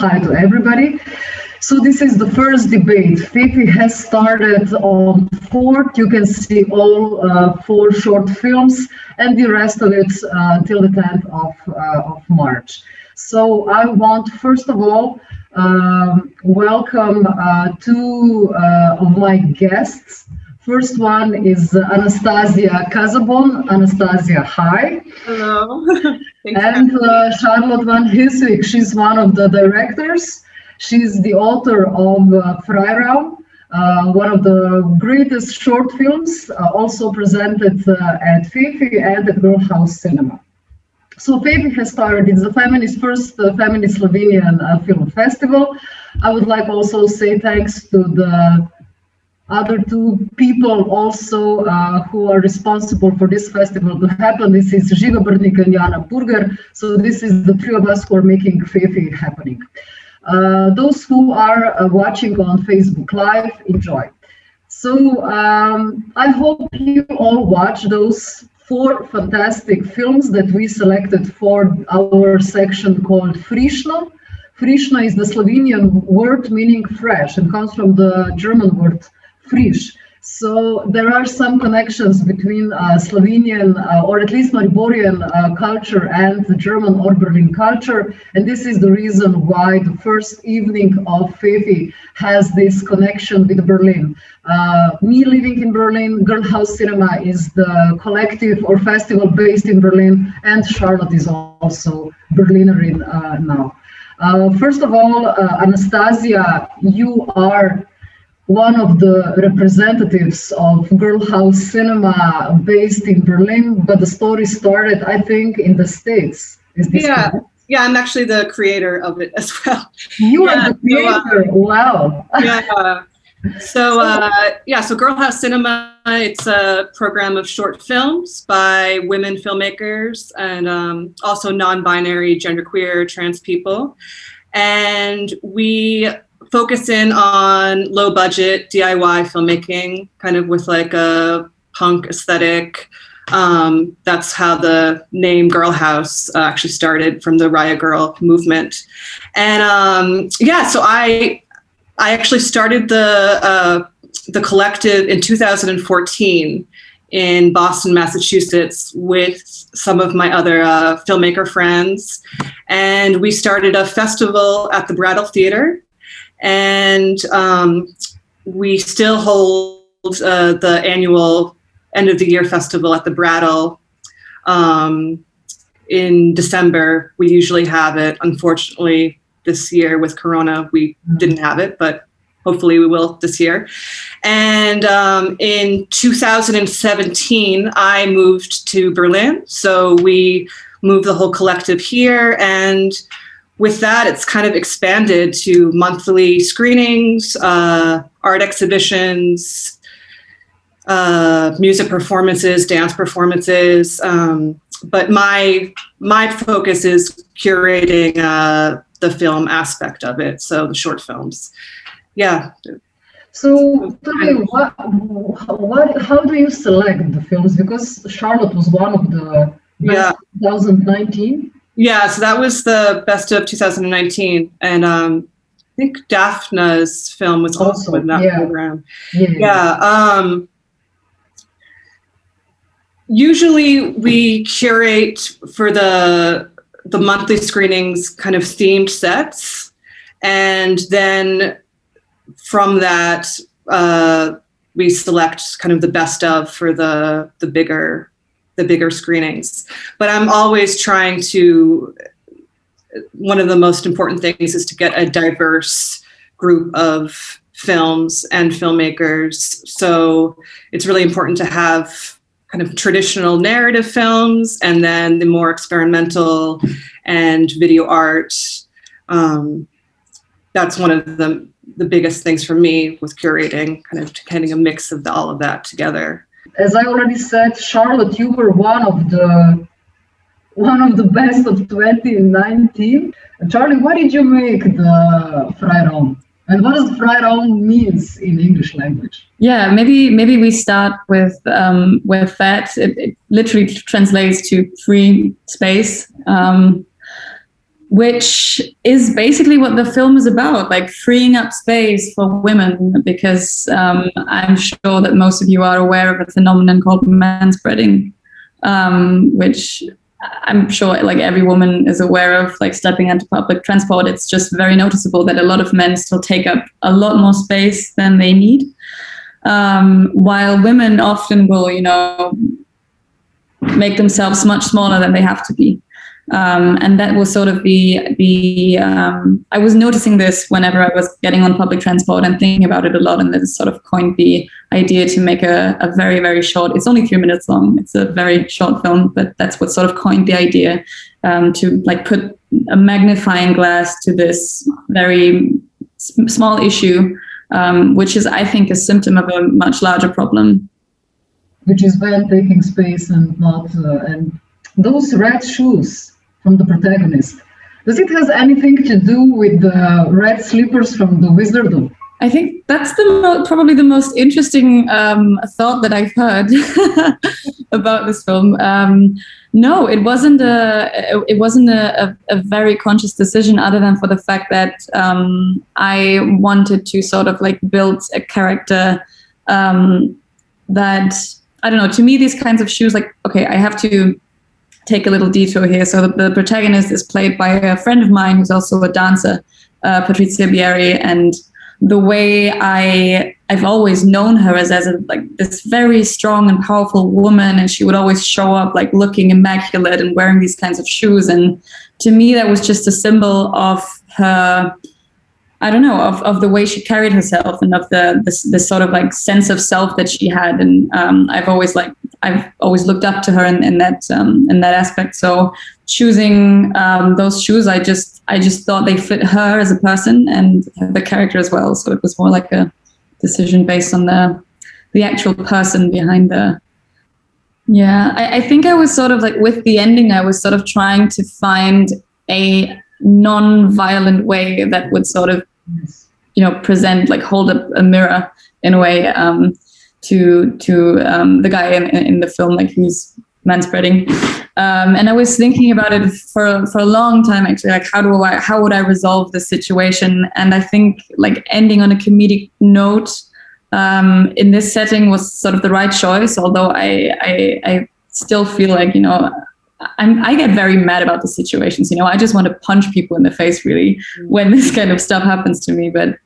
hi to everybody. So this is the first debate. FIFI has started on 4th. You can see all uh, four short films and the rest of it uh, until the 10th of, uh, of March. So I want, first of all, um, welcome uh, two uh, of my guests. First one is Anastasia Cazabon. Anastasia, hi. Hello. and uh, Charlotte Van Hisswick, she's one of the directors. She's the author of uh, Freiraum, uh, one of the greatest short films, uh, also presented uh, at FIFI and at Grrrl Haus Cinema. So FEFI has started, it's the feminist first uh, feminist Slovenian uh, film festival. I would like also say thanks to the other two people also uh, who are responsible for this festival to happen. This is Žiga Bernik and Jana Burger. So this is the three of us who are making FEFI happening. Uh, those who are uh, watching on Facebook Live, enjoy. So um, I hope you all watch those four fantastic films that we selected for our section called Frischno. Frischno is the Slovenian word meaning fresh and comes from the German word frisch. So there are some connections between uh, Slovenian uh, or at least Mariborian uh, culture and the German or Berlin culture. And this is the reason why the first evening of FEFI has this connection with Berlin. Uh, me living in Berlin, Grrrl Haus Cinema is the collective or festival based in Berlin, and Charlotte is also Berlinerin uh, now. Uh, first of all, Anastasia, you are one of the representatives of Grrrl Haus Cinema based in Berlin, but the story started, I think, in the States. yeah. Correct? Yeah, I'm actually the creator of it as well. You yeah, are the creator. So, uh, wow. yeah. So uh, yeah, so Grrrl Haus Cinema, it's a program of short films by women filmmakers and um, also non-binary, genderqueer, trans people, and we focus in on low budget DIY filmmaking, kind of with like a punk aesthetic. Um, that's how the name Grrrl Haus uh, actually started from the Riot Grrrl movement. And um, yeah, so I I actually started the uh, the collective in 2014 in Boston, Massachusetts, with some of my other uh, filmmaker friends, and we started a festival at the Brattle Theater and um, we still hold uh, the annual end of the year festival at the Brattle um, in December. We usually have it. Unfortunately, this year with Corona, we didn't have it, but hopefully we will this year. And um, in 2017, I moved to Berlin. So we moved the whole collective here and with that, it's kind of expanded to monthly screenings, uh, art exhibitions, uh, music performances, dance performances. Um, but my my focus is curating uh, the film aspect of it, so the short films. Yeah. So tell me, what, what, how do you select the films? Because Charlotte was one of the yeah 2019. Yeah, so that was the best of 2019, and um, I think Daphna's film was also, in that yeah. program. Yeah. yeah um, usually, we curate for the the monthly screenings kind of themed sets, and then from that uh, we select kind of the best of for the the bigger the bigger screenings. But I'm always trying to, one of the most important things is to get a diverse group of films and filmmakers. So it's really important to have kind of traditional narrative films and then the more experimental and video art. Um, that's one of the, the biggest things for me with curating, kind of getting a mix of the, all of that together as I already said, Charlotte, you were one of the one of the best of 2019. Charlie, what did you make the Freiraum? And what does Freiraum means in English language? Yeah, maybe maybe we start with um, with that. It, it, literally translates to free space. Um, which is basically what the film is about like freeing up space for women because um, i'm sure that most of you are aware of a phenomenon called manspreading um, which i'm sure like every woman is aware of like stepping into public transport. It's just very noticeable that a lot of men still take up a lot more space than they need. Um, while women often will you know make themselves much smaller than they have to be um, and that was sort of the the um, I was noticing this whenever I was getting on public transport and thinking about it a lot, and then sort of coined the idea to make a, a very very short. It's only three minutes long. It's a very short film, but that's what sort of coined the idea um, to like put a magnifying glass to this very s- small issue, um, which is I think a symptom of a much larger problem. which is when taking space and not uh, and those red shoes from the protagonist. Does it has anything to do with the red slippers from the Wizard of? I think that's the mo- probably the most interesting um, thought that I've heard about this film. Um, no, it wasn't a it wasn't a, a, a, very conscious decision, other than for the fact that um, I wanted to sort of like build a character um, that I don't know. To me, these kinds of shoes, like okay, I have to take a little detour here. So the, the, protagonist is played by a friend of mine who's also a dancer, uh, Patrizia Bieri, and the way I I've always known her as as a, like this very strong and powerful woman, and she would always show up like looking immaculate and wearing these kinds of shoes. And to me, that was just a symbol of her I don't know of, of the way she carried herself and of the this, sort of like sense of self that she had and um, I've always like I've always looked up to her in, in that um, in that aspect. So choosing um, those shoes I just I just thought they fit her as a person and the character as well. So it was more like a decision based on the the actual person behind the yeah I, I think I was sort of like with the ending I was sort of trying to find a non-violent way that would sort of you know present like hold up a mirror in a way um, to to um, the guy in, in the film like who's manspreading um, and i was thinking about it for for a long time actually like how do i how would i resolve the situation and i think like ending on a comedic note um, in this setting was sort of the right choice although i i, I still feel like you know I'm, I get very mad about the situations. You know, I just want to punch people in the face really when this kind of stuff happens to me. But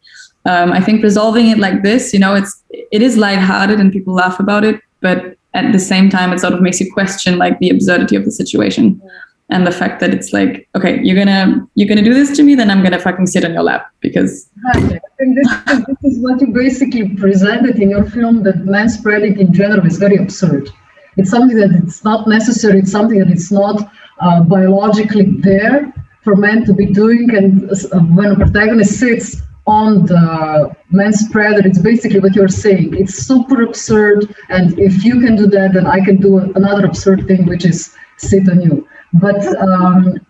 um, I think resolving it like this, you know, it's it is lighthearted and people laugh about it, but at the same time, it sort of makes you question like the absurdity of the situation and the fact that it's like, okay, you're gonna you're gonna do this to me, then I'm gonna fucking sit on your lap because. Right. And this, is, this is what you basically presented in your film. That manspreading in general is very absurd it's something that it's not necessary. It's something that it's not uh, biologically there for men to be doing. And uh, when a protagonist sits on the manspreader, it's basically what you're saying. It's super absurd. And if you can do that, then I can do another absurd thing, which is sit on you. But um,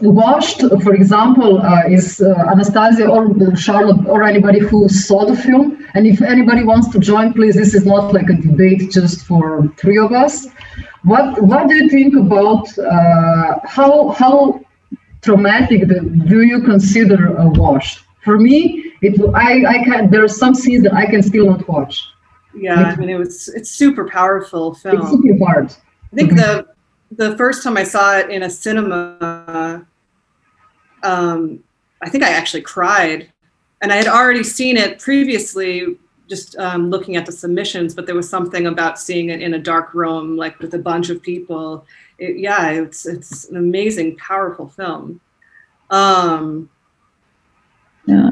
for example, uh, is uh, Anastasia or Charlotte or anybody who saw the film. And if anybody wants to join, please, this is not like a debate just for three of us. What What do you think about uh, how how traumatic the, do you consider a wash? For me, it I I can there are some scenes that I can still not watch. Yeah, I mean it was it's super powerful film. It's super hard. I think the the first time I saw it in a cinema, um, I think I actually cried. And I had already seen it previously, just um, looking at the submissions, but there was something about seeing it in a dark room, like with a bunch of people. It, yeah, it's it's an amazing, powerful film. Um, yeah.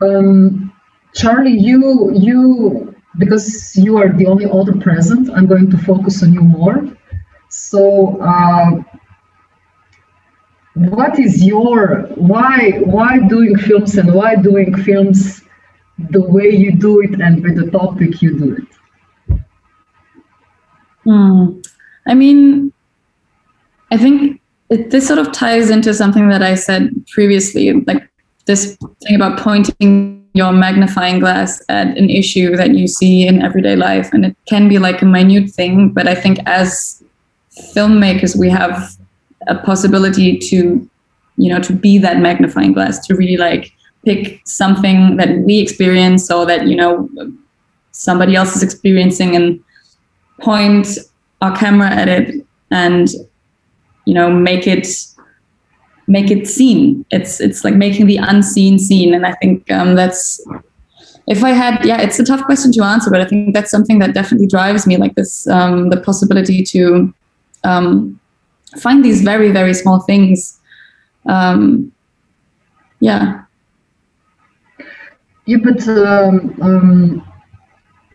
Um, Charlie, you you because you are the only author present, I'm going to focus on you more. So, uh, what is your why why doing films and why doing films the way you do it and with the topic you do it? Hmm. I mean, I think it, this sort of ties into something that I said previously, like this thing about pointing your magnifying glass at an issue that you see in everyday life. And it can be like a minute thing, but I think as filmmakers, we have a possibility to you know to be that magnifying glass to really like pick something that we experience or that you know somebody else is experiencing and point our camera at it and you know make it make it seen. It's it's like making the unseen seen. And i think um, that's if i had yeah it's a tough question to answer but i think that's something that definitely drives me like this um, the possibility to um, find these very very small things. Um, yeah. Yeah but um, um,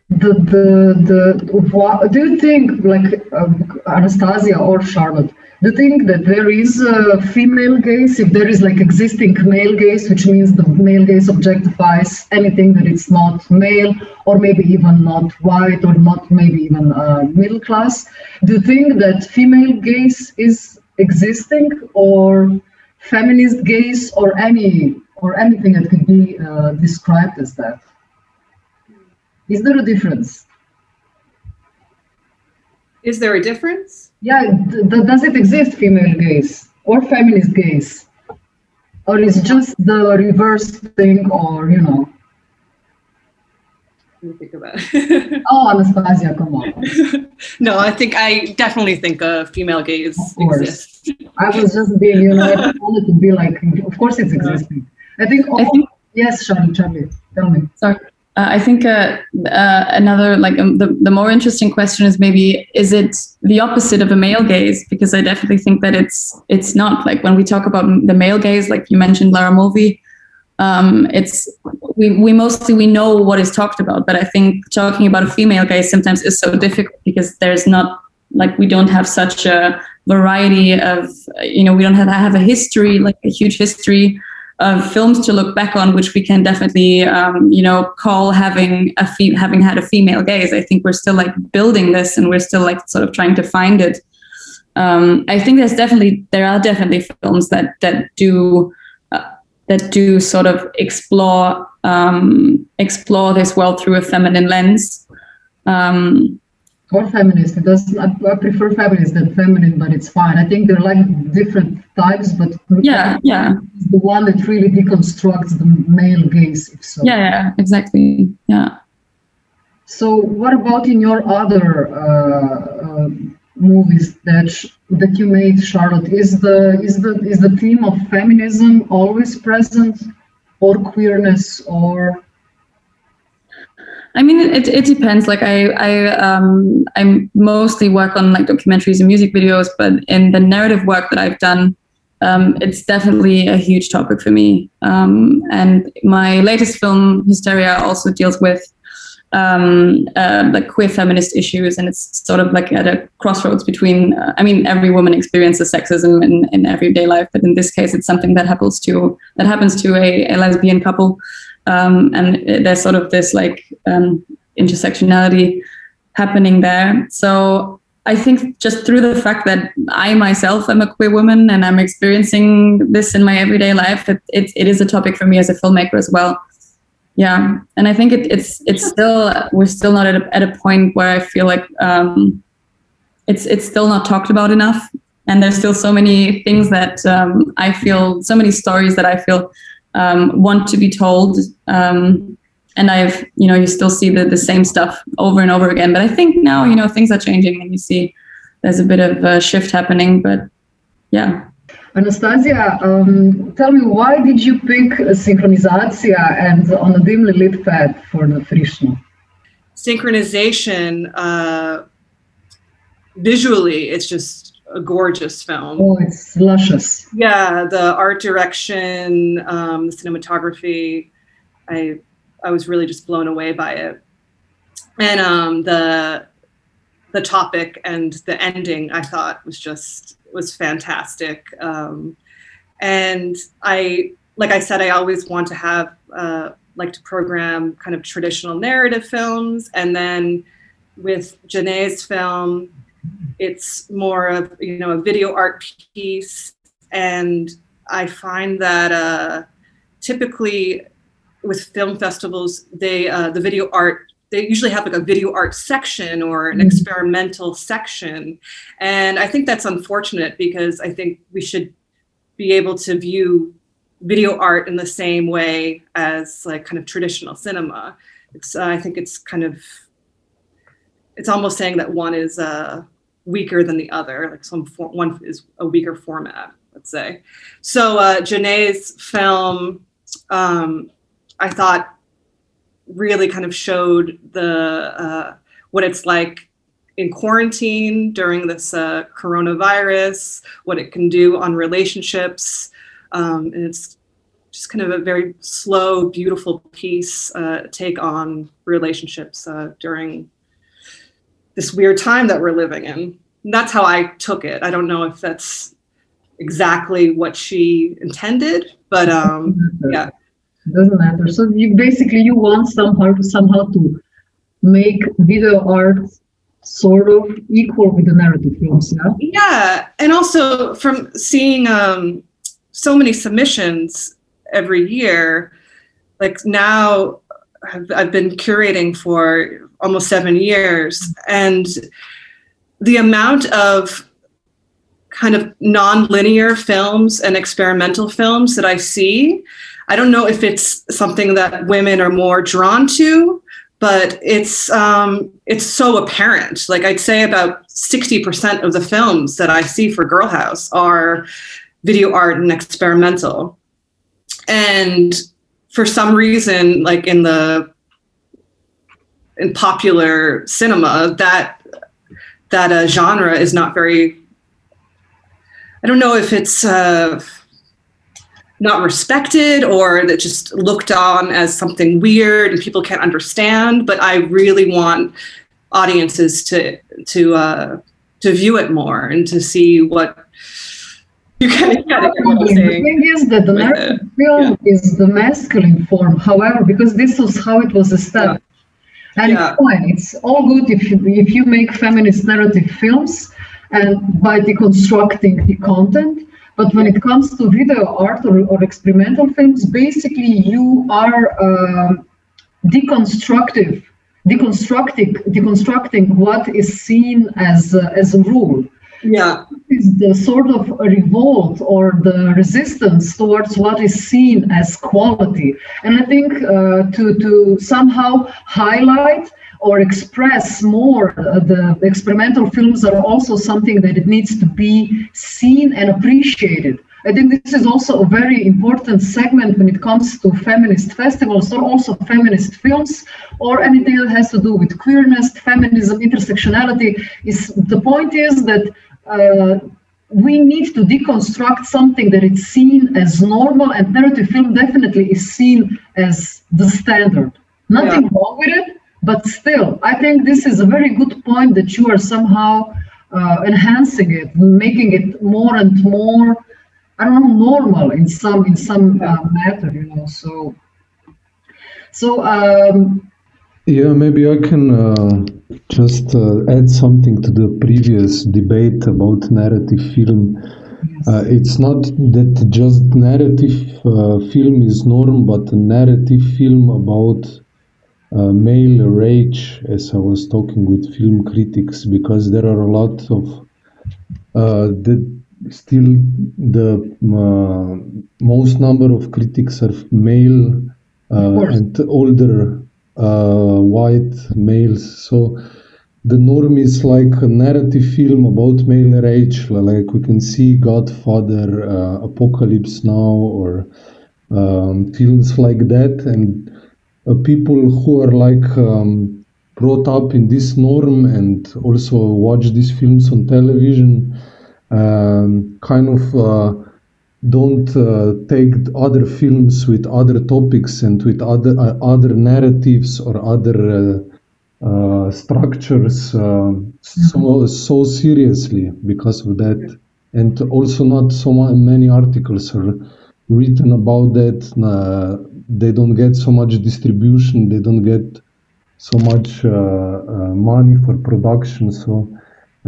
the the the what, do you think like um, anastasia or charlotte do you think that there is a female gaze? If there is like existing male gaze which means the male gaze objectifies anything that it's not male or maybe even not white or not maybe even uh, middle class do you think that female gaze is existing or feminist gaze or any or anything that could be uh, described as that is there a difference? Is there a difference? Yeah, does it exist, female gaze or feminist gaze? Or is just the reverse thing, or you know? Let me think about it. oh, Anastasia, come on. no, I think I definitely think a female gaze exists. I was just being, you know, I wanted to be like, of course it's uh-huh. existing. I think, I oh, think yes, Charlie, Charlie, tell me. Sorry. Uh, I think uh, uh, another like um, the the more interesting question is maybe is it the opposite of a male gaze? Because I definitely think that it's it's not like when we talk about the male gaze, like you mentioned Laura Mulvey, um, it's we we mostly we know what is talked about, but I think talking about a female gaze sometimes is so difficult because there's not like we don't have such a variety of you know we don't have have a history like a huge history of films to look back on, which we can definitely, um, you know, call having a having had a female gaze. I think we're still like building this, and we're still like sort of trying to find it. Um, I think there's definitely there are definitely films that that do uh, that do sort of explore um, explore this world through a feminine lens. Um, or feminist. It does. I, I, prefer feminist than feminine, but it's fine. I think they're like different types, but yeah, yeah, the one that really deconstructs the male gaze. If so. Yeah, yeah, exactly. Yeah. So, what about in your other uh, uh, movies that that you made, Charlotte? Is the is the is the theme of feminism always present, or queerness, or I mean, it, it depends. Like I I um I mostly work on like documentaries and music videos, but in the narrative work that I've done, um, it's definitely a huge topic for me. Um, and my latest film, Hysteria, also deals with um, uh, like queer feminist issues, and it's sort of like at a crossroads between. Uh, I mean, every woman experiences sexism in, in everyday life, but in this case, it's something that happens to that happens to a, a lesbian couple um, and there's sort of this like um, intersectionality happening there. So I think just through the fact that I myself am a queer woman and I'm experiencing this in my everyday life, it, it, it is a topic for me as a filmmaker as well. Yeah, and I think it, it's it's still we're still not at a, at a point where I feel like um, it's it's still not talked about enough, and there's still so many things that um, I feel so many stories that I feel um, want to be told. Um, and I've, you know, you still see the, the same stuff over and over again. But I think now, you know, things are changing and you see there's a bit of a shift happening. But yeah. Anastasia, um, tell me, why did you pick synchronizatia and on a dimly lit pad for the Frischno? Synchronization, uh, visually, it's just a gorgeous film. Oh, it's luscious. Yeah, the art direction, um, the cinematography, I I was really just blown away by it, and um, the the topic and the ending I thought was just was fantastic. Um, and I, like I said, I always want to have uh, like to program kind of traditional narrative films, and then with Janae's film it's more of you know a video art piece and i find that uh, typically with film festivals they uh, the video art they usually have like a video art section or an mm-hmm. experimental section and i think that's unfortunate because i think we should be able to view video art in the same way as like kind of traditional cinema. It's uh, I think it's kind of it's almost saying that one is uh, weaker than the other, like some for- one is a weaker format, let's say. So uh, Janae's film, um, I thought, really kind of showed the uh, what it's like in quarantine during this uh, coronavirus, what it can do on relationships, um, and it's just kind of a very slow, beautiful piece uh, take on relationships uh, during this weird time that we're living in. And that's how I took it. I don't know if that's exactly what she intended, but um, yeah. It doesn't matter. So you basically you want somehow to somehow to make video art sort of equal with the narrative films, yeah? Yeah, and also from seeing um, so many submissions every year, like now I've, I've been curating for almost seven years, and the amount of kind of non-linear films and experimental films that I see, I don't know if it's something that women are more drawn to, but it's um, it's so apparent. Like I'd say about sixty percent of the films that I see for Grrrl Haus are video art and experimental, and for some reason, like in the in popular cinema, that that uh, genre is not very. I don't know if it's uh, not respected or that just looked on as something weird and people can't understand. But I really want audiences to to uh, to view it more and to see what you of get The thing is that the narrative it. film is the masculine form. However, because this was how it was established. And Yeah. it's fine. It's all good if you if you make feminist narrative films and by deconstructing the content. But when it comes to video art or, or experimental films, basically you are um, deconstructive, deconstructing, deconstructing what is seen as a, as a rule Yeah, is the sort of revolt or the resistance towards what is seen as quality. And I think uh, to, to somehow highlight or express more uh, the experimental films are also something that it needs to be seen and appreciated. I think this is also a very important segment when it comes to feminist festivals or also feminist films or anything that has to do with queerness, feminism, intersectionality. Is the point is that uh, we need to deconstruct something that is seen as normal, and narrative film definitely is seen as the standard. Nothing Yeah. wrong with it, but still, I think this is a very good point that you are somehow uh, enhancing it, making it more and more, I don't know, normal in some in some uh, matter, you know. So, so um, Yeah, maybe I can uh, just uh, add something to the previous debate about narrative film. Uh, it's not that just narrative uh, film is norm, but a narrative film about uh, male rage, as I was talking with film critics, because there are a lot of uh, the still the uh, most number of critics are male uh, and older uh, white males. So the norm is like a narrative film about male rage, like we can see Godfather, uh, Apocalypse Now, or um, films like that, and uh, people who are like um, brought up in this norm and also watch these films on television um, kind of uh, don't uh, take other films with other topics and with other uh, other narratives or other uh, uh, structures uh, so so seriously because of that, and also not so many articles are written about that. They don't get so much distribution. They don't get so much uh, uh, money for production. So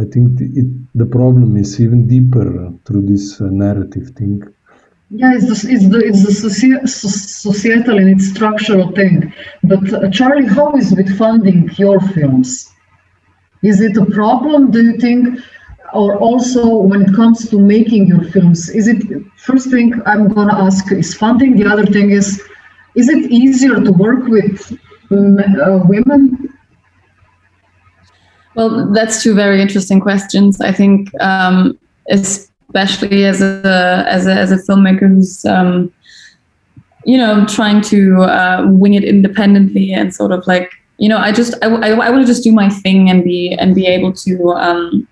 I think the, it, the problem is even deeper through this uh, narrative thing. Yeah, it's the, it's the, it's the soci- so- societal and its structural thing. But uh, Charlie, how is with funding your films? Is it a problem? Do you think? or also when it comes to making your films is it first thing i'm going to ask is funding the other thing is is it easier to work with uh, women well that's two very interesting questions. I think um, especially as a as a, as a filmmaker who's um, you know trying to uh, wing it independently and sort of like you know i just i, I, I want to just do my thing and be and be able to um,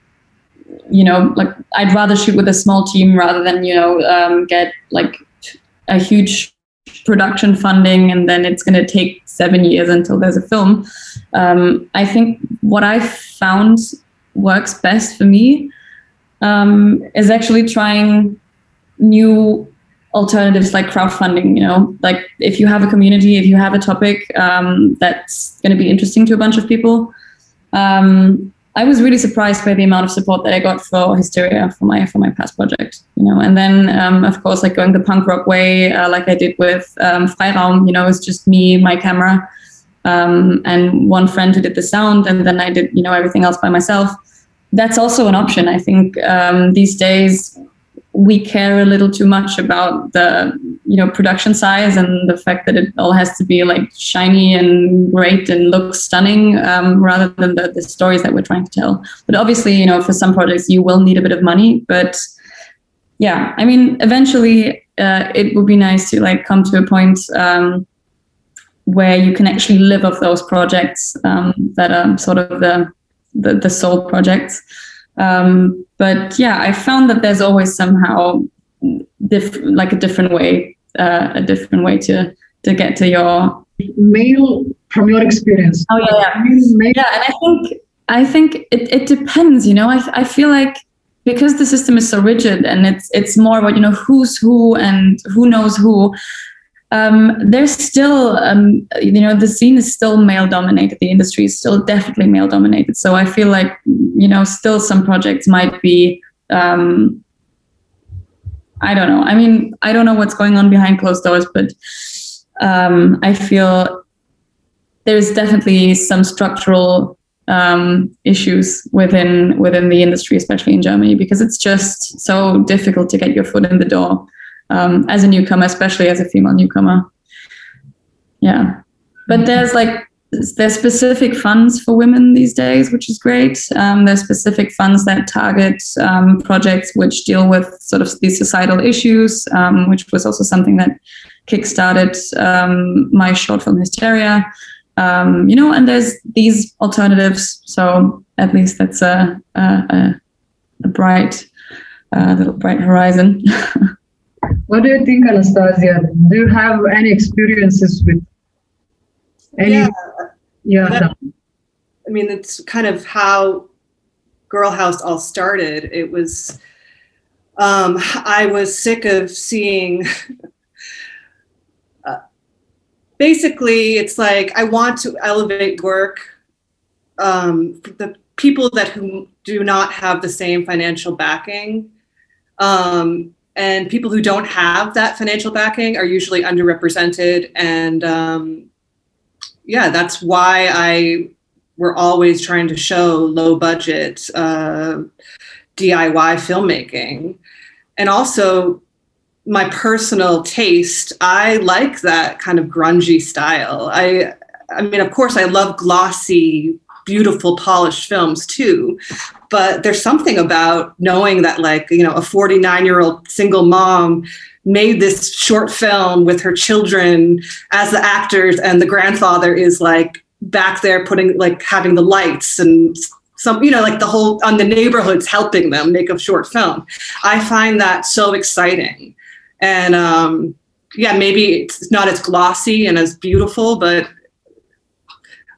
you know, like I'd rather shoot with a small team rather than you know um, get like a huge production funding and then it's going to take seven years until there's a film. Um, I think what I found works best for me um, is actually trying new alternatives like crowdfunding you know like if you have a community if you have a topic um, that's going to be interesting to a bunch of people um, I was really surprised by the amount of support that I got for Hysteria for my for my past project, you know. And then, um, of course, like going the punk rock way, uh, like I did with um, Freiraum, you know, it's just me, my camera, um, and one friend who did the sound, and then I did, you know, everything else by myself. That's also an option. I think um, these days we care a little too much about the you know production size and the fact that it all has to be like shiny and great and looks stunning um, rather than the, the stories that we're trying to tell. But obviously you know for some projects you will need a bit of money. But yeah i mean eventually uh, it would be nice to like come to a point um, where you can actually live off those projects um, that are sort of the the, the soul projects um, but yeah, I found that there's always somehow diff- like a different way, uh, a different way to to get to your male from your experience. Oh yeah, yeah, yeah. And I think I think it, it depends. You know, I I feel like because the system is so rigid and it's it's more about you know who's who and who knows who um, there's still, um, you know, the scene is still male dominated. The industry is still definitely male dominated. So I feel like, you know, still some projects might be, um, I don't know. I mean, I don't know what's going on behind closed doors, but um, I feel there's definitely some structural um, issues within within the industry, especially in Germany, because it's just so difficult to get your foot in the door um, as a newcomer, especially as a female newcomer. Yeah, but there's like there's specific funds for women these days, which is great. Um, there's specific funds that target um, projects which deal with sort of these societal issues, um, which was also something that kickstarted um, my short film Hysteria. Um, you know, and there's these alternatives. So at least that's a a, a bright, uh, little bright horizon. What do you think, Anastasia? Do you have any experiences with any? Yeah. Yeah. I mean, it's kind of how Grrrl Haus all started. It was, um, I was sick of seeing. uh, basically, it's like I want to elevate work. Um, the people that who do not have the same financial backing um, and people who don't have that financial backing are usually underrepresented. And um, yeah that's why i we're always trying to show low budget uh, diy filmmaking. And also my personal taste i like that kind of grungy style. I i mean of course i love glossy beautiful polished films too but there's something about knowing that like you know a 49 year old single mom made this short film with her children as the actors and the grandfather is like back there putting like having the lights and some you know like the whole on the neighborhoods helping them make a short film. I find that so exciting. And um yeah maybe it's not as glossy and as beautiful but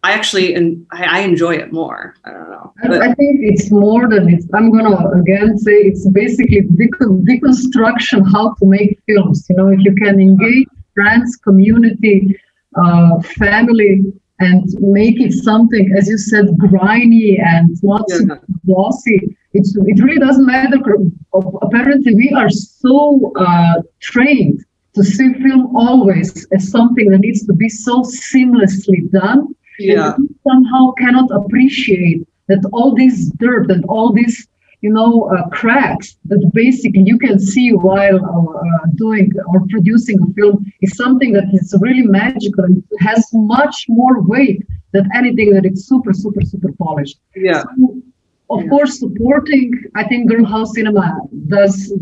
I actually and I, I, enjoy it more. I don't know. But, I think it's more than it's. I'm gonna again say it's basically deconstruction how to make films. You know, if you can engage friends, community, uh, family, and make it something, as you said, grimy and not yeah. glossy. It's, it really doesn't matter. Apparently, we are so uh, trained to see film always as something that needs to be so seamlessly done yeah. somehow cannot appreciate that all this dirt and all these you know, uh, cracks that basically you can see while uh, doing or producing a film is something that is really magical and has much more weight than anything that is super, super, super polished. Yeah. So, of Yeah. course, supporting, I think Grrrl Haus Cinema does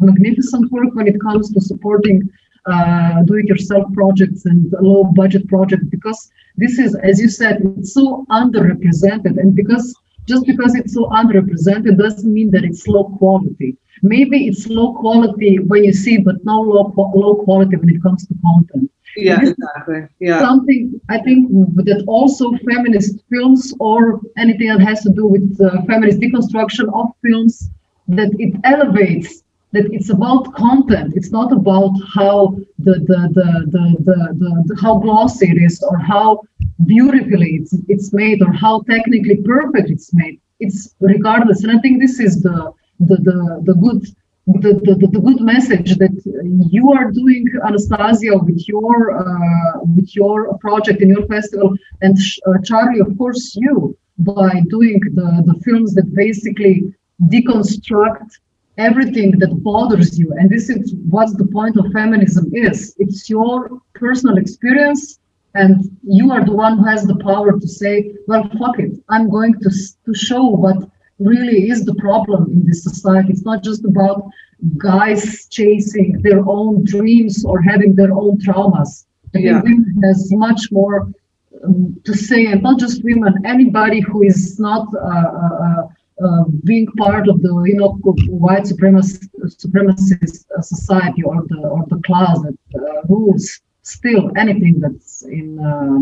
magnificent work when it comes to supporting uh, do-it-yourself projects and low-budget projects because this is, as you said, it's so underrepresented, and because just because it's so underrepresented doesn't mean that it's low quality. Maybe it's low quality when you see, but no low low quality when it comes to content. Yeah, exactly. Yeah. Something I think that also feminist films or anything that has to do with uh, feminist deconstruction of films that it elevates that it's about content it's not about how the the the the, the, the, the how glossy it is or how beautifully it's, it's made or how technically perfect it's made it's regardless and i think this is the the the, the good the, the, the, good message that you are doing anastasia with your uh, with your project in your festival and uh, charlie of course you by doing the the films that basically deconstruct everything that bothers you. And this is what the point of feminism is. It's your personal experience and you are the one who has the power to say well fuck it. I'm going to to show what really is the problem in this society. It's not just about guys chasing their own dreams or having their own traumas. I Yeah. think women has much more um, to say and not just women anybody who is not uh, uh, uh, being part of the you know white supremacist, supremacist uh, society or the or the class that uh, rules still anything that's in uh,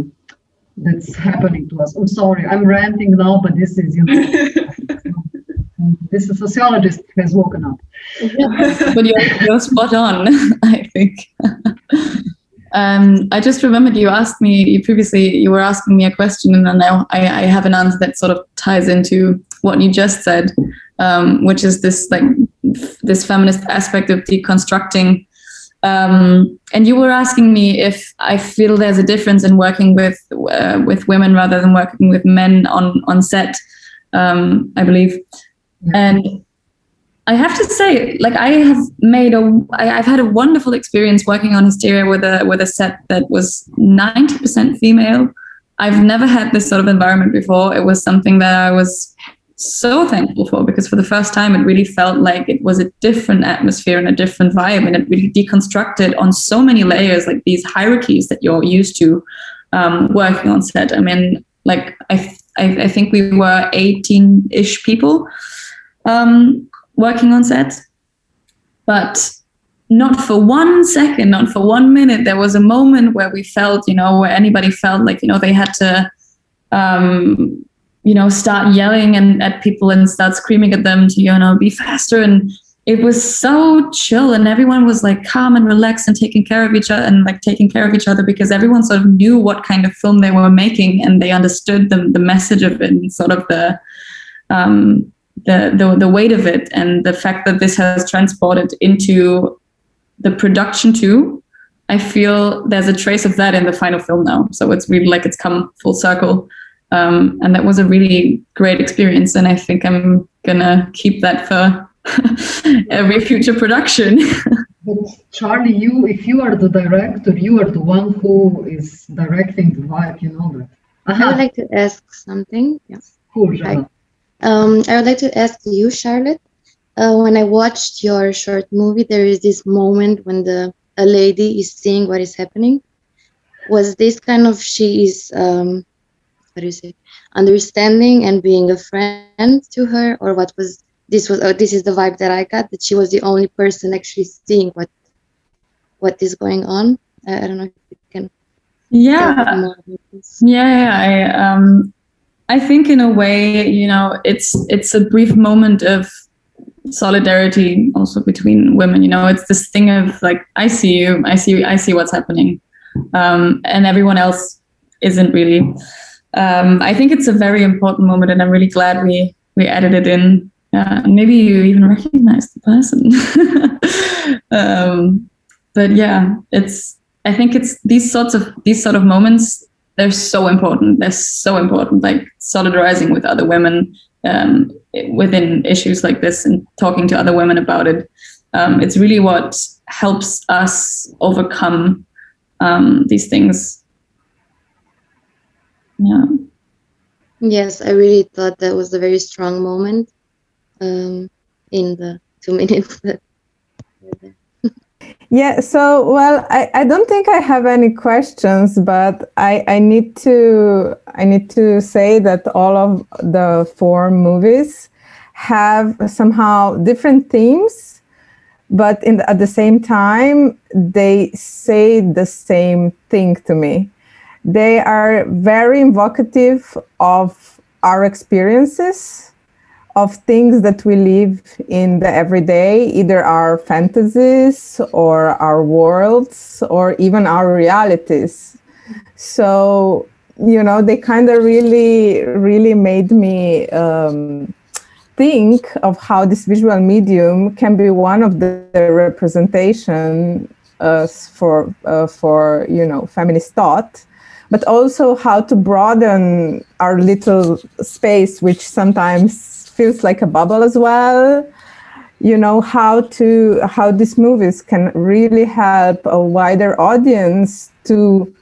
that's happening to us. I'm sorry, I'm ranting now, but this is you know this is sociologist has woken up. but you're, you're spot on, I think. um, I just remembered you asked me, you previously, you were asking me a question, and then now I, I have an answer that sort of ties into what you just said, um, which is this like f- this feminist aspect of deconstructing. Um, and you were asking me if I feel there's a difference in working with uh, with women rather than working with men on on set. Um, I believe, and I have to say, like I have made a, I, I've had a wonderful experience working on Hysteria with a with a set that was ninety percent female. I've never had this sort of environment before. It was something that I was so thankful for because for the first time it really felt like it was a different atmosphere and a different vibe, and it really deconstructed on so many layers, like these hierarchies that you're used to um, working on set. I mean, like I, I, I think we were eighteen-ish people. Um, working on set. But not for one second, not for one minute, there was a moment where we felt, you know, where anybody felt like, you know, they had to, um, you know, start yelling and at people and start screaming at them to, you know, be faster. And it was so chill and everyone was like calm and relaxed and taking care of each other and like taking care of each other because everyone sort of knew what kind of film they were making and they understood the, the message of it and sort of the, um, the, the the weight of it and the fact that this has transported into the production too. I feel there's a trace of that in the final film now. So it's really like it's come full circle um, and that was a really great experience and i think i'm gonna keep that for every future production But Charlie, you if you are the director, you are the one who is directing the vibe. You know that. I would like to ask something. Yeah. cool. Jana. Um, I would like to ask you, Charlotte. Uh, when I watched your short movie, there is this moment when the a lady is seeing what is happening. Was this kind of she is um, what you say, understanding and being a friend to her, or what was this was? Oh, this is the vibe that I got that she was the only person actually seeing what what is going on. I, I don't know if you can. yeah more about this. Yeah, yeah, I um I think in a way, you know, it's it's a brief moment of solidarity also between women, you know, it's this thing of like I see you, I see I see what's happening. Um and everyone else isn't really. Um I think it's a very important moment and I'm really glad we we added it in. Uh, maybe you even recognize the person. um but yeah, it's I think it's these sorts of these sort of moments they're so important. They're so important, like solidarizing with other women um, within issues like this and talking to other women about it. Um, it's really what helps us overcome um, these things. Yeah. Yes, I really thought that was a very strong moment um, in the two minutes that yeah, so well, I, I don't think I have any questions, but I, I need to I need to say that all of the four movies have somehow different themes, but in at the same time they say the same thing to me. They are very invocative of our experiences of things that we live in the everyday, either our fantasies or our worlds or even our realities. So, you know, they kind of really, really made me um, think of how this visual medium can be one of the, the representation uh, for, uh, for, you know, feminist thought but also how to broaden our little space, which sometimes feels like a bubble as well. You know how to how these movies can really help a wider audience to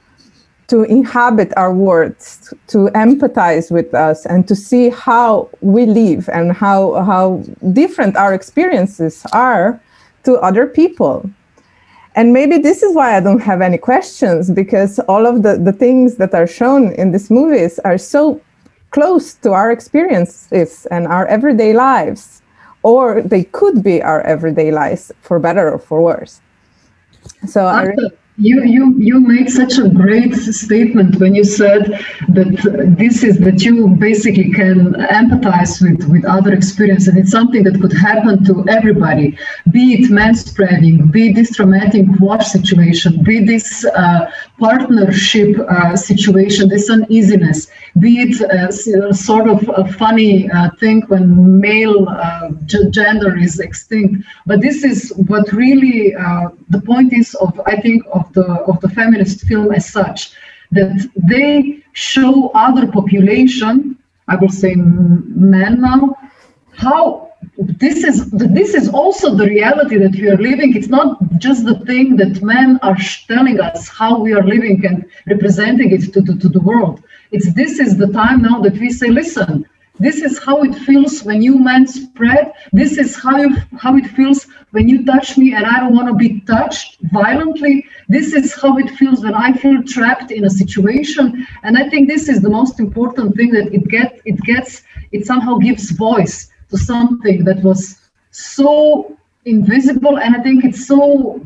to inhabit our worlds to empathize with us and to see how we live and how how different our experiences are to other people and maybe this is why i don't have any questions because all of the, the things that are shown in these movies are so close to our experiences and our everyday lives, or they could be our everyday lives for better or for worse. So I really you you you made such a great statement when you said that this is that you basically can empathize with with other experiences it's something that could happen to everybody be it manspreading be this traumatic war situation be this uh, partnership uh, situation this uneasiness be it uh, sort of a funny uh, thing when male uh, gender is extinct. But this is what really uh, the point is of i think of the of the feminist film as such that they show other population i will say men now how this is this is also the reality that we are living. It's not just the thing that men are telling us how we are living and representing it to, to, to the world. It's this is the time now that we say listen this is how it feels when you man spread. This is how how it feels when you touch me and I don't want to be touched violently. This is how it feels when I feel trapped in a situation. And I think this is the most important thing that it get it gets it somehow gives voice to something that was so invisible and I think it's so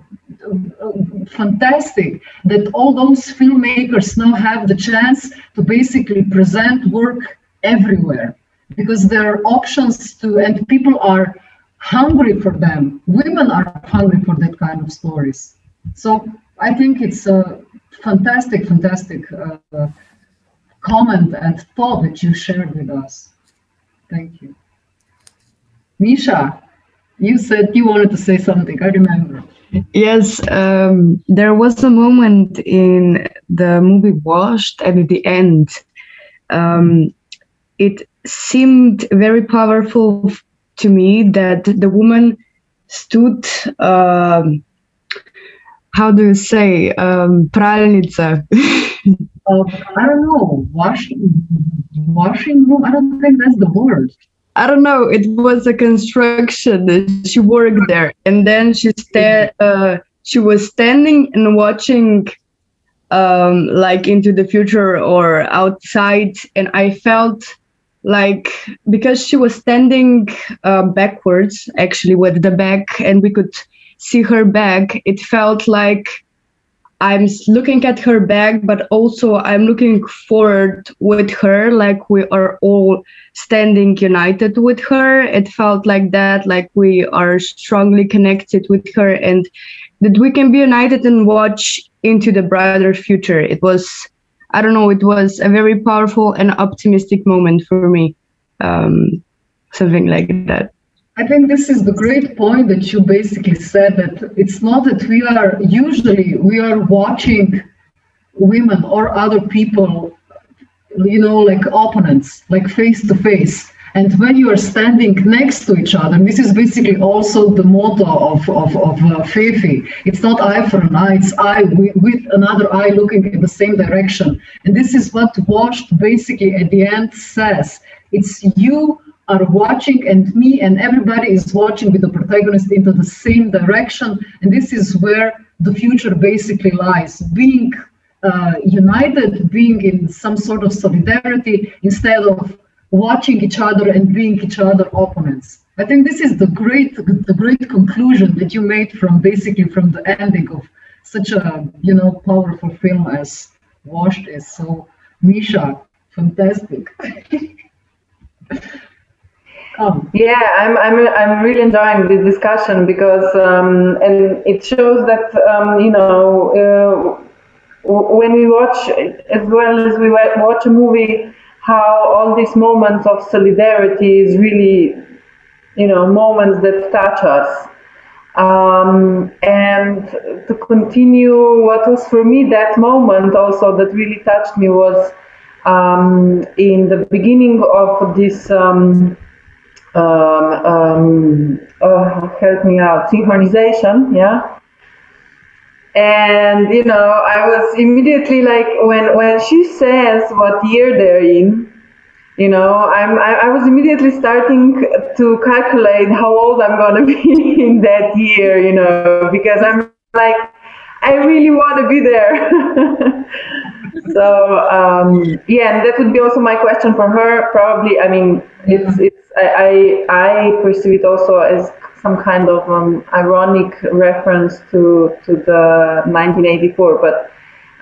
uh, fantastic that all those filmmakers now have the chance to basically present work everywhere because there are options to, and people are hungry for them. Women are hungry for that kind of stories. So I think it's a fantastic, fantastic uh, comment and thought that you shared with us. Thank you. Misha, you said you wanted to say something. I remember. Yes, um, there was a moment in the movie Washed, and at the end, um, it seemed very powerful to me that the woman stood um, how do you say um, pralnica. Uh, i don't know washing washing room i don't think that's the word. I don't know it was a construction she worked there and then she sta- uh, she was standing and watching um, like into the future or outside and i felt like because she was standing uh, backwards actually with the back and we could see her back it felt like i'm looking at her back but also i'm looking forward with her like we are all standing united with her. It felt like that like we are strongly connected with her and that we can be united and watch into the brighter future. It was I don't know, it was a very powerful and optimistic moment for me. Um, something like that. I think this is the great point that you basically said that it's not that we are usually we are watching women or other people, you know, like opponents, like face to face. And when you are standing next to each other, this is basically also the motto of, of, of uh. It's not eye for an eye, it's eye with, with another eye looking in the same direction. And this is what Washed basically at the end says. It's you are watching and me and everybody is watching with the protagonist into the same direction. And this is where the future basically lies. Being uh, united, being in some sort of solidarity instead of watching each other and being each other opponents. I think this is the great the great conclusion that you made from basically from the ending of such a you know powerful film as Washed is. So Misha, fantastic. Yeah, I'm, I'm, I'm really enjoying this discussion because, um, and it shows that, um, you know, uh, when we watch, as well as we watch a movie, how all these moments of solidarity is really, you know, moments that touch us. Um, and to continue, what was for me that moment also that really touched me was um, in the beginning of this um, uh, help me out, synchronization, yeah. And you know, I was immediately like, when when she says what year they're in, you know, I'm I, I was immediately starting to calculate how old I'm gonna be in that year, you know, because I'm like, I really want to be there. so um, yeah, and that would be also my question for her. Probably, I mean, it's it's I I, I perceive it also as some kind of um, ironic reference to to the 1984, but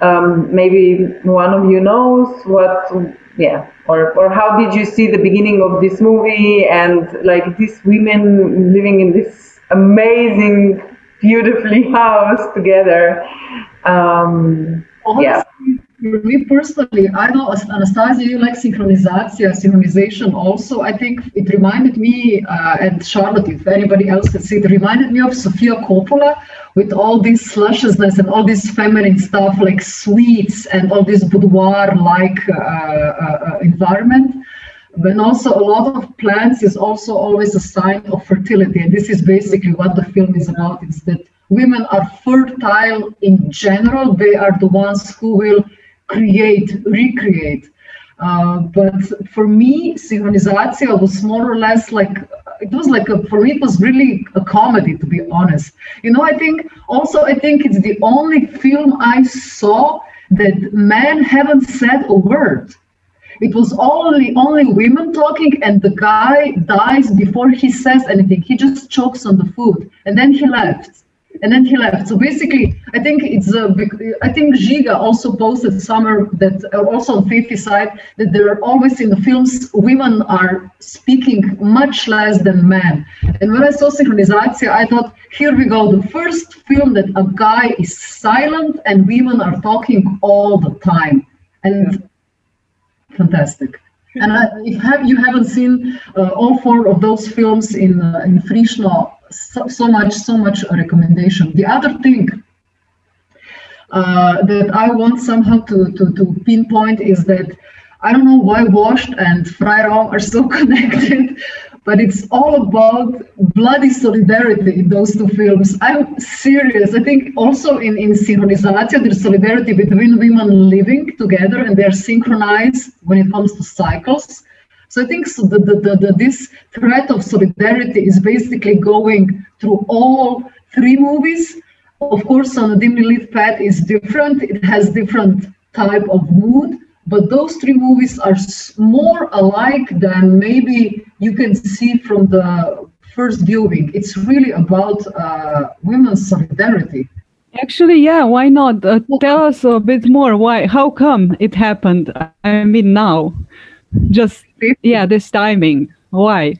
um, maybe one of you knows what yeah or or how did you see the beginning of this movie and like these women living in this amazing beautifully house together? Um, yeah. for me personally, I know Anastasia, you like synchronization, synchronization also. I think it reminded me, uh, and Charlotte, if anybody else can see it, reminded me of Sofia Coppola with all this slushness and all this feminine stuff like sweets and all this boudoir-like uh, uh, uh environment. But also a lot of plants is also always a sign of fertility. And this is basically what the film is about. It's that women are fertile in general. They are the ones who will create, recreate. Uh, but for me, Synchronization was more or less like it was like a, for me it was really a comedy to be honest. You know, I think also I think it's the only film I saw that men haven't said a word. It was only only women talking, and the guy dies before he says anything. He just chokes on the food, and then he left and then he left. So basically, I think it's a I think Žiga also posted somewhere that uh, also on 50 side that there are always in the films women are speaking much less than men. And when I saw Synchronization, I thought, here we go, the first film that a guy is silent and women are talking all the time. And yeah. fantastic. And I, if have, you haven't seen uh, all four of those films in uh, in Frischno, so, so much, so much recommendation. The other thing uh, that I want somehow to, to, to pinpoint is that I don't know why Washed and Freiraum are so connected, but it's all about bloody solidarity in those two films. I'm serious. I think also in, in Synchronization, there's solidarity between women living together and they're synchronized when it comes to cycles. So I think so the, the, the, the, this threat of solidarity is basically going through all three movies. Of course, on a dimly lit path is different. It has different type of mood, but those three movies are more alike than maybe you can see from the first viewing. It's really about uh, women's solidarity. Actually, yeah, why not? Uh, tell us a bit more. Why? How come it happened? I mean, now just yeah this timing. Why?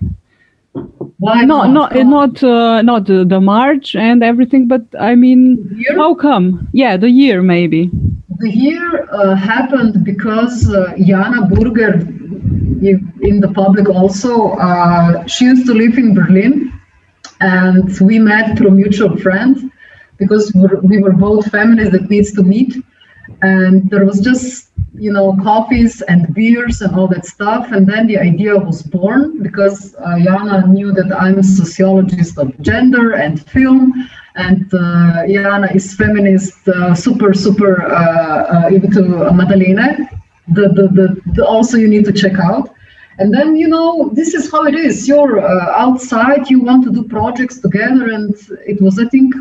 Why not not? not uh, not the march and everything but i mean how come? Yeah the year maybe. The year uh, happened because uh, jana burger in the public also uh, she used to live in berlin and we met through mutual friends because we were both families that needs to meet and there was just you know, coffees and beers and all that stuff. And then the idea was born because uh, Jana knew that I'm a sociologist of gender and film. And uh, Jana is feminist, uh, super, super uh, uh, into Maddalene. The, the, the, the, also you need to check out. And then, you know, this is how it is. You're uh, outside, you want to do projects together. And it was, I think,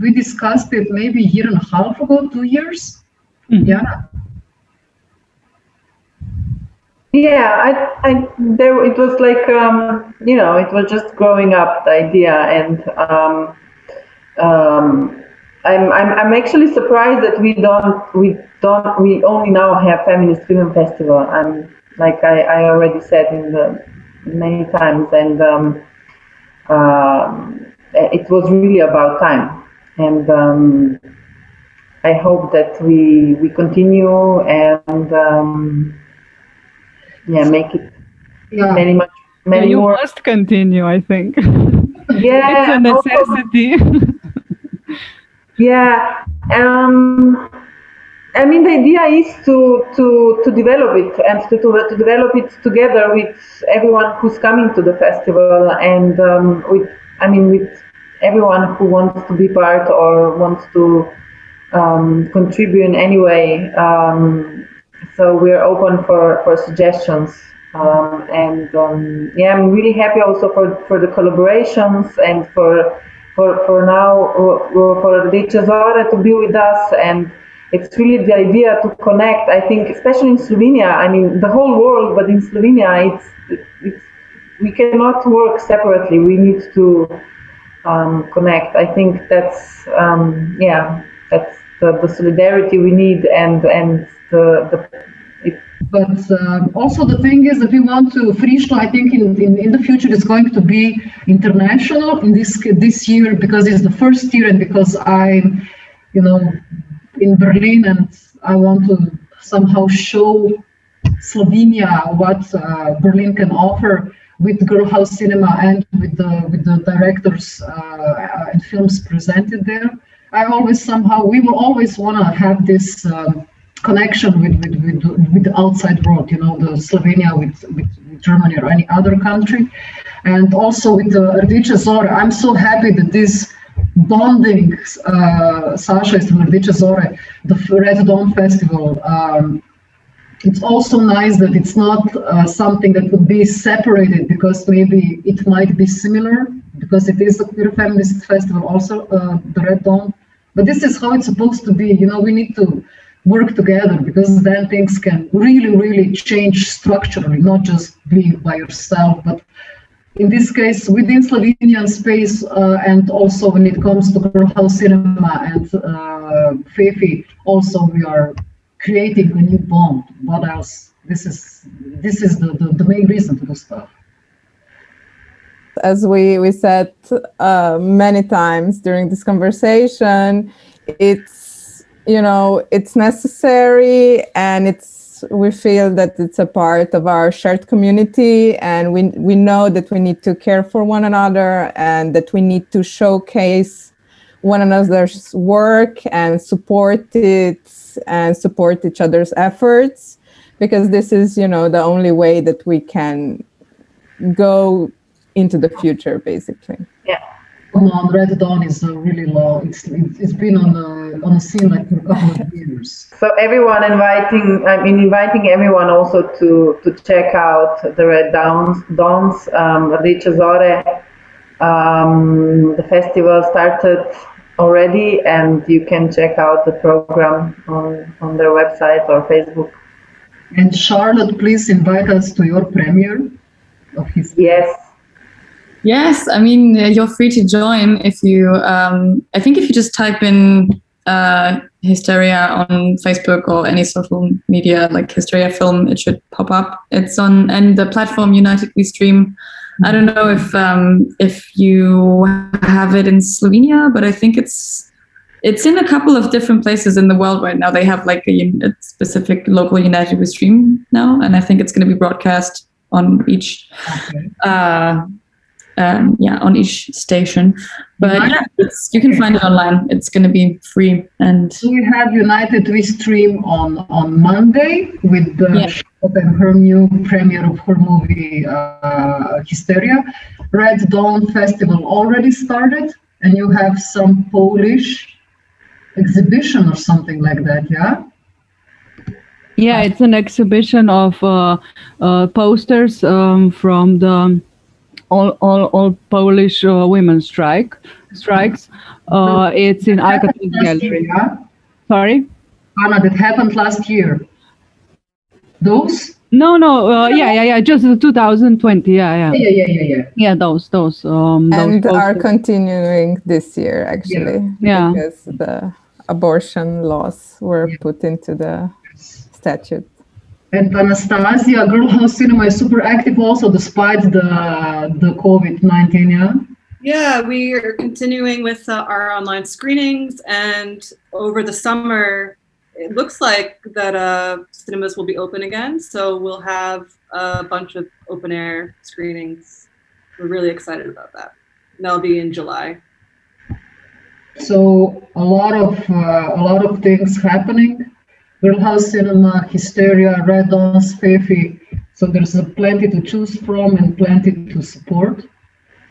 we discussed it maybe a year and a half ago, two years. Mm-hmm. Yeah. Yeah, I, I, there, it was like, um, you know, it was just growing up the idea, and um, um, I'm, I'm, I'm actually surprised that we don't, we don't, we only now have feminist film festival. I'm like I, I already said in the many times, and um, uh, it was really about time and um, I hope that we we continue and um, yeah make it yeah. many much many yeah, you more. must continue. I think. Yeah, it's a necessity. yeah. Um, I mean, the idea is to, to, to develop it and to, to, to develop it together with everyone who's coming to the festival and um, with, I mean, with everyone who wants to be part or wants to um, contribute in any way. Um, so we're open for, for suggestions. Um, and um, yeah, I'm really happy also for, for the collaborations and for for, for now for Zora to be with us and it's really the idea to connect. I think, especially in Slovenia, I mean, the whole world, but in Slovenia, it's, it's we cannot work separately. We need to um, connect. I think that's um, yeah, that's the, the solidarity we need and and the the. But um, also the thing is that we want to Frischno, I think in, in, in the future is going to be international in this this year because it's the first year and because I'm, you know, in Berlin and I want to somehow show Slovenia what uh, Berlin can offer with Grrrl Haus Cinema and with the with the directors uh, and films presented there. I always somehow we will always want to have this um, connection with, with, with, with, the outside world, you know, the Slovenia with, with, with Germany or any other country. And also with the Rdeče Zore, I'm so happy that this bonding, uh, Sasha is from Rdeče Zore, the Red Dawn Festival, um, it's also nice that it's not uh, something that would be separated because maybe it might be similar because it is a queer feminist festival also uh, the red dawn. But this is how it's supposed to be you know we need to work together because then things can really really change structurally not just being by yourself. But in this case within slovenian space uh, and also when it comes to Grrrl Haus cinema and uh, fefi also we are creating a new bond. What else? This is this is the, the, the main reason to do stuff. As we we said uh, many times during this conversation, it's you know it's necessary and it's we feel that it's a part of our shared community and we we know that we need to care for one another and that we need to showcase one another's work and support it and support each other's efforts because this is you know the only way that we can go into the future basically. Yeah. Come on red dawn is uh, really low it's it's been on the on the scene like for a couple of years. So everyone inviting i mean inviting everyone also to to check out the red dawns dawns um Rdeče Zore um, the festival started already, and you can check out the program on, on their website or Facebook. And Charlotte, please invite us to your premiere of his. Yes. Yes, I mean you're free to join if you. Um, I think if you just type in uh, Hysteria on Facebook or any social media like Hysteria Film, it should pop up. It's on and the platform United We Stream I don't know if um, if you have it in Slovenia, but I think it's it's in a couple of different places in the world right now. They have like a, a specific local United We Stream now, and I think it's going to be broadcast on each. Okay. Uh, um, yeah on each station. But yeah, it's, you can find it online. It's going to be free and We have United We stream on on Monday with the Yeah. And her new premiere of her movie uh, Hysteria. Red Dawn Festival already started, and you have some Polish exhibition or something like that. Yeah. Yeah, it's an exhibition of uh, uh, posters um, from the all, all, all Polish uh, women strike strikes. Uh, it's in That happened Alcatraz last year, Gallery. yeah? Sorry. Anna, that happened last year. Those? No, no. Uh, yeah, yeah, yeah. Just 2020. Yeah, Yeah, yeah, yeah, yeah, yeah, yeah. yeah. Those, those. Um, those and are continuing this year actually Yeah. because the abortion laws were put into the statute And Anastasia, Grrrl Haus Cinema is super active also despite the the COVID nineteen. Yeah. Yeah, we are continuing with uh, our online screenings, and over the summer, it looks like that uh, cinemas will be open again. So we'll have a bunch of open air screenings. We're really excited about that. And that'll be in July. So a lot of uh, a lot of things happening. Grrrl Haus Cinema, Hysteria, Red Dawn's, Fefi. So there's a plenty to choose from and plenty to support.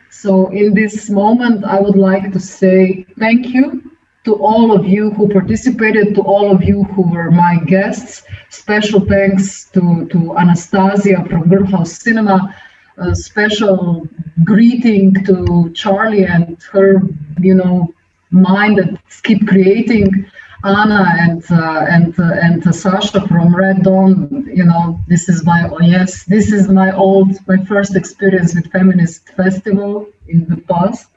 So in this moment, I would like to say thank you to all of you who participated, to all of you who were my guests. Special thanks to, to Anastasia from Grrrl Haus Cinema. A special greeting to Charlie and her, you know, mind that keep creating. Anna and uh, and uh, and Sasha from Red Dawn. You know, this is my oh yes, this is my old my first experience with feminist festival in the past.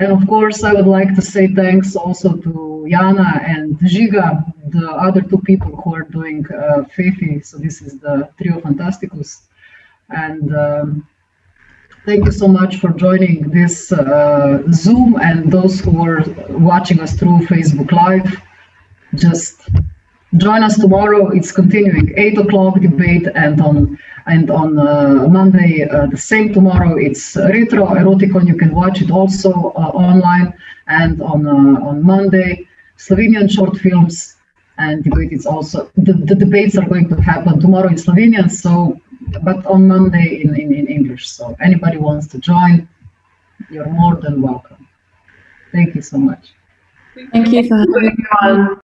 And of course, I would like to say thanks also to Jana and Žiga, the other two people who are doing uh, Fefi. So this is the Trio Fantasticus. And um, thank you so much for joining this uh, Zoom and those who were watching us through Facebook Live. Just join us tomorrow. It's continuing. Eight o'clock debate and on and on uh, Monday uh, the same tomorrow. It's retro eroticon. You can watch it also uh, online and on uh, on Monday Slovenian short films and debate. It's also the, the debates are going to happen tomorrow in Slovenian. So, but on Monday in, in, in English. So anybody wants to join, you're more than welcome. Thank you so much. thank you for having Everyone.